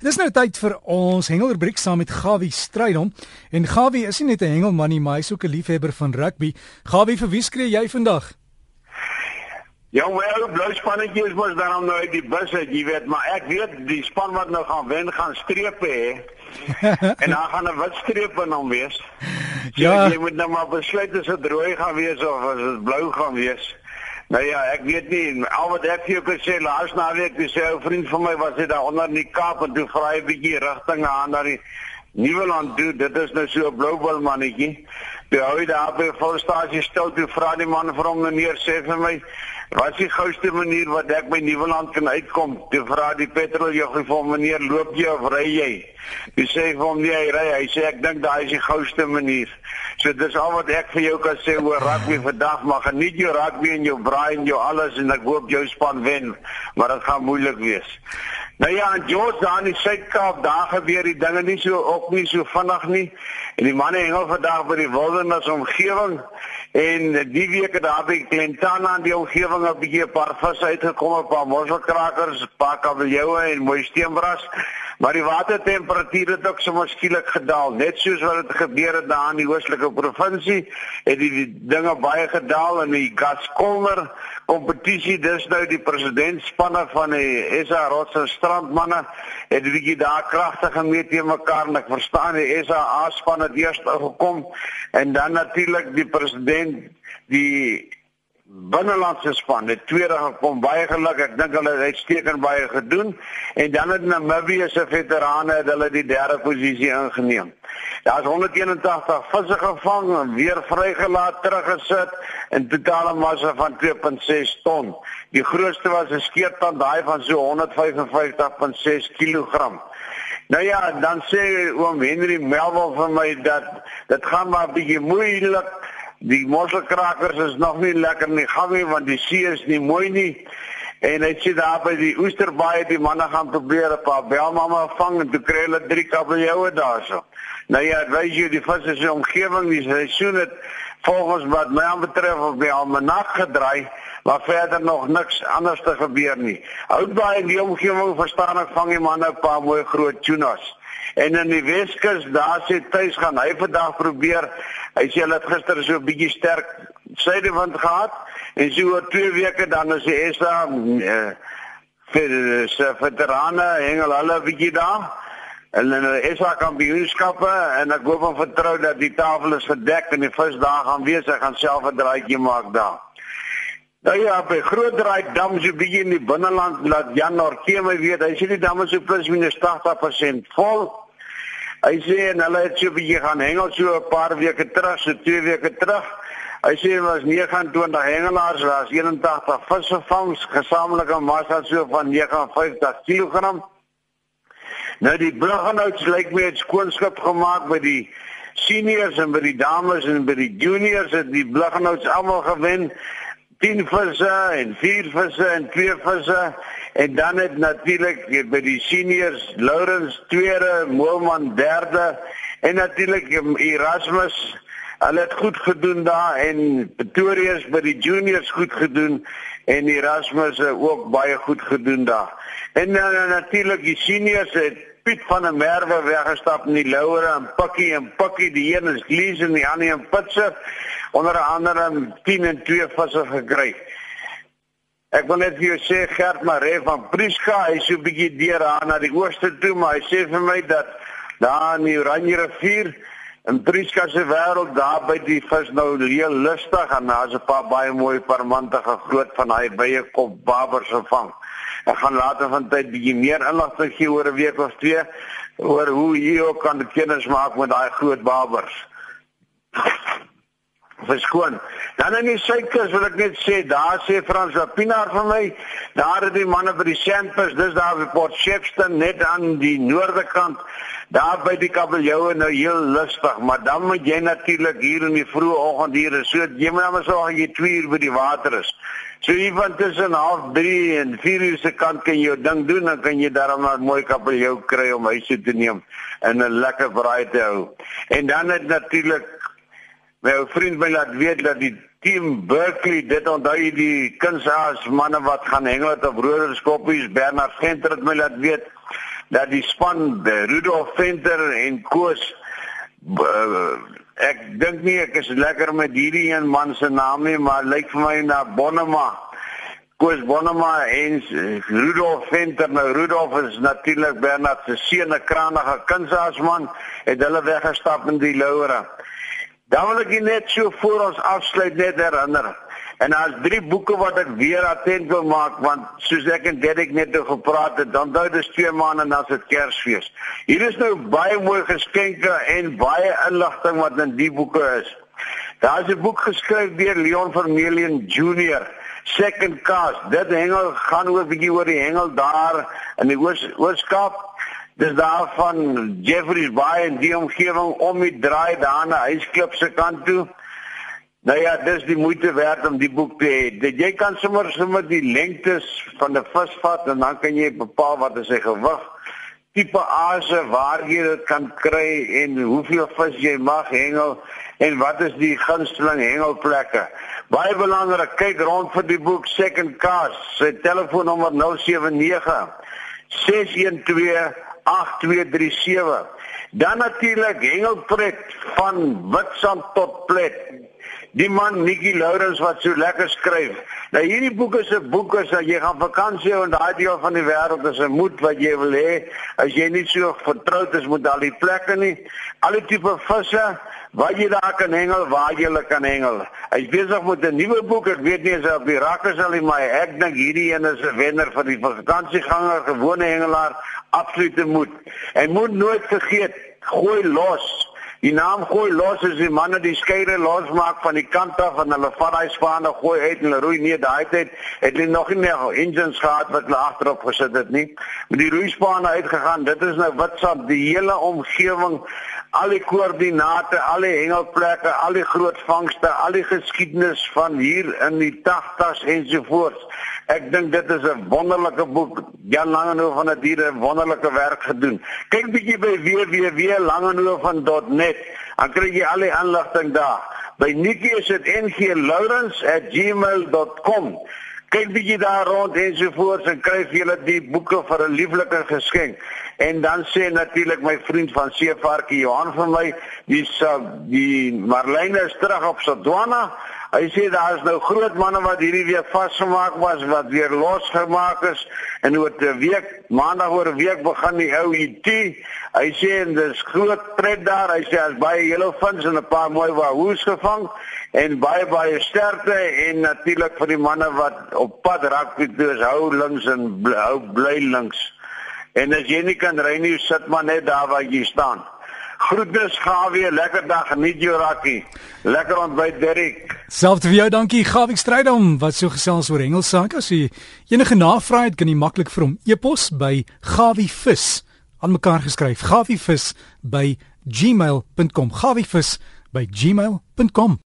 Dit is nou tyd vir ons hengelrubriek saam met Gawie Strydom. En Gawie is nie net 'n hengelman nie, maar hy's ook 'n liefhebber van rugby. Gawie, vir wie skree jy vandag? Ja, ou blou spannetjie is mos daarom nou uit die bus uit, jy weet, maar ek weet die span wat nou gaan wen gaan strepe hê. en dan gaan 'n wit streep in hom wees. So ja, jy moet nou maar besluit as dit rooi gaan wees of as dit blou gaan wees. Nou ja, ek weet nie al wat ek vir jou kan sê laas naweek, dis 'n vriend van my was hy daar onder in die Kaap en toe vra hy 'n bietjie rigting aan na die Nieuweland toe. Dit is nou so 'n bloubil mannetjie. Toe hy daar by volstasie stil toe vra die man vir hom meneer sê vir my Wat is die gouste manier wat ek by Nieuweland kan uitkom? Toe vra die petrol joggie vir meneer loop jy of ry jy? Hy sê vir hom nee, hy ry. Hy sê ek dink daai is die gouste manier. So dis al wat ek vir jou kan sê oor rugby vandag. Maar geniet jou rugby en jou braai en jou alles en ek hoop jou span wen, maar dit gaan moeilik wees. Nou ja, en George daar in die Suid-Kaap, daar gebeur die dinge nie so op nie so vinnig nie. En die manne hengel vandag by die wildernis omgewing en die week het daar by Klentana in die omgewing 'n bietjie 'n paar visse uitgekom, 'n paar mosselkrakers, 'n paar kabeljoue en mooi steenbras. Maar die watertemperatuur het ook sommer skielik gedaal, net soos wat dit gebeur het daar in die oostelike provinsie, het die, die dinge baie gedaal in die Gaskolmer kompetisie. Dis nou die presidentspanne van die SA Rots en Strandmanne het 'n bietjie daar kragtig gemeet teen mekaar en ek verstaan die SA span het eers gekom en dan natuurlik die president die binnelandse span. Het tweede gekom baie geluk. Ek dink hulle het uitstekend baie gedoen. En dan het Namibië se veterane het hulle die derde posisie ingeneem. Daar's 181 visse gevang en weer vrygelaat teruggesit in totale massa van 2.6 ton. Die grootste was 'n skeertand daai van so 155.6 kg Nou ja, dan sê oom Henry Melville vir my dat dit gaan maar bietjie moeilik Die mosselkrakers is nog nie lekker nie, gaan nie want die see is nie mooi nie. En hy sê daar by die Oesterbaai die manne gaan probeer 'n paar belmamma vang en toe kry hulle drie kabeljoue daarso. Nou ja, weet jy die visse se omgewing, die seisoen het volgens wat my betref op die almanak gedraai, maar verder nog niks anders te gebeur nie. Houtbaai in die omgewing verstaan ek vang die manne 'n paar mooi groot tunas. En in die Weskus, daar sê tuis gaan hy vandag probeer. Hy sê hulle het gister so 'n bietjie sterk suidewind gehad en so oor 2 weke dan is die ESA uh, vir se veterane hengel hulle 'n bietjie daar. En dan die ESA kampioenskappe en ek hoop en vertrou dat die tafel is gedek en die vis daar gaan wees. Ek gaan self 'n draaitjie maak daar. Nou ja, by Groot Draai dam so bietjie in die binneland laat Jan Norke my weet. Hy sê die dam is so plus minus 80% vol. Hy sê en hulle het so bietjie gaan hengel so 'n paar weke terug, so 2 weke terug. Hy sê er was 29 hengelaars, was 81 visvangs, gesamentlike massa so van 59 kg. Nou die bruggenhouts lyk my het skoonskip gemaak by die seniors en by die dames en by die juniors het die bruggenhouts almal gewen. 10 visse en 4 visse en 2 visse. En dan het natuurlik by die seniors Lourens tweede, Moelman derde en natuurlik Erasmus. Hulle het goed gedoen daar en Pretorius by die juniors goed gedoen en Erasmus het ook baie goed gedoen daar. En dan uh, natuurlik die seniors het Piet van der Merwe weggestap in die Loure en Pikkie en Pikkie die een is Glees en die ander een Pitser onder andere 10 en 2 visse gekry. Ek wil net vir jou sê Gert Maree van Prieska, hy is so 'n bietjie deur aan na die ooste toe, maar hy sê vir my dat daar in die Oranje rivier in Prieska se wêreld daar by die vis nou heel lustig en daar's 'n paar baie mooi permantige groot van daai baie kop babers gevang. Ek gaan later van tyd bietjie meer inligting gee oor 'n week of twee oor hoe jy ook kan kennis maak met daai groot babers verskoon. Dan in die suidkus wil ek net sê, daar sê Frans Pinaar vir my, daar het die manne by die Sandpers, dis daar by Port Shepstone net aan die noorde kant, daar by die kabeljoue nou heel lustig, maar dan moet jy natuurlik hier in die vroeë oggend hier, so jy moet maar sorg jy 2 uur by die water is. So hier van tussen half 3 en 4 uur se kant kan jy jou ding doen, dan kan jy daarom 'n mooi kabeljou kry om huis toe te neem en 'n lekker braai te hou. En dan het natuurlik My ou vriend my laat weet dat die team Berkeley dit onthou jy die kunsaas manne wat gaan hengel op Roder Skoppies Bernard Venter het my laat weet dat die span Rudolf Venter en Koos uh, ek dink nie ek is lekker met hierdie een man se naam nie, maar lyk vir my na Bonnema. Koos Bonnema en Rudolf Venter. Nou Rudolf is natuurlik Bernard se seun, 'n krangige kunsaasman, het hulle weggestap in die Loure. Dan wil ek net so voor ons afsluit net herinner. En daar's drie boeke wat ek weer attent wil maak want soos ek en Derek net oor gepraat het, dan dui dit twee maande na se Kersfees. Hier is nou baie mooi geskenke en baie inligting wat in die boeke is. Daar's 'n boek geskryf deur Leon Vermeulen Junior, Second Cast. Dit hengel gaan oor 'n bietjie oor die hengel daar in die Oos-Kaap. Dis daar van Jeffrey's Bay en die omgewing om die draai daar na Huisklip se kant toe. Nou ja, dis die moeite werd om die boek te hê. Jy kan sommer sommer die lengtes van 'n vis vat en dan kan jy bepaal wat is sy gewig, tipe aase waar jy dit kan kry en hoeveel vis jy mag hengel en wat is die gunsteling hengelplekke. Baie belangrik, kyk rond vir die boek Second Cast. Sy telefoonnommer 079 612 8237. Dan natuurlik hengelpret van Witstrand tot Plet die man Nikki Lourens wat so lekker skryf. Nou hierdie boek is 'n boek as jy gaan vakansie in daai deel van die wêreld is 'n moed wat jy wil hê as jy nie so vertroud is met al die plekke nie. Al die tipe visse waar jy daar kan hengel, waar jy kan hengel. Hy's besig met 'n nuwe boek. Ek weet nie as hy op die rakke sal nie, maar ek dink hierdie een is 'n wenner vir die vakansieganger, gewone hengelaar, absolute moed. En moet nooit vergeet, gooi los. Die naam gooi los is die manne die skeire losmaak van die kant af en hulle vat daai spaande gooi uit en hulle roei nie daai tyd het hulle nog nie engines gehad wat hulle agterop gesit het nie. Met die roeispaande uitgegaan. Dit is nou Witstrand, die hele omgewing, al die koördinate, al die hengelplekke, al die groot vangste, al die geskiedenis van hier in die 80s ensovoorts. Ek dink dit is 'n wonderlike boek. Jan Langehoven van het hier 'n wonderlike werk gedoen. Kyk bietjie by www.langehoven.net. Dan kry jy al die inligting daar. By Nikki is dit nglourens@gmail.com. Kyk bietjie daar rond en so voort en kry vir julle die boeke vir 'n lieflike geskenk. En dan sê natuurlik my vriend van Seevarkie Johan vir my, die die Marlene is terug op Sodwana. Hy sê daar is nou groot manne wat hierdie week vasgemaak was wat weer losgemaak is en oor 'n week, maandag oor 'n week begin die ou IT. Hy sê en dis groot pret daar. Hy sê as baie hele vins en 'n paar mooi wahoes gevang en baie baie sterkte en natuurlik vir die manne wat op pad raak met dus hou links en hou bly links. En as jy nie kan ry nie, sit maar net daar waar jy staan. Groetnis Gawie, lekker dag, geniet jou rakkie. Lekker ontbyt Derrick. Selfs vir jou, dankie Gawie Strydom wat so gesels oor hengelsake. As jy enige navrae het, kan jy maklik vir hom e-pos by gawievis aan mekaar geskryf. gawievis by gmail.com. gawievis by gmail.com.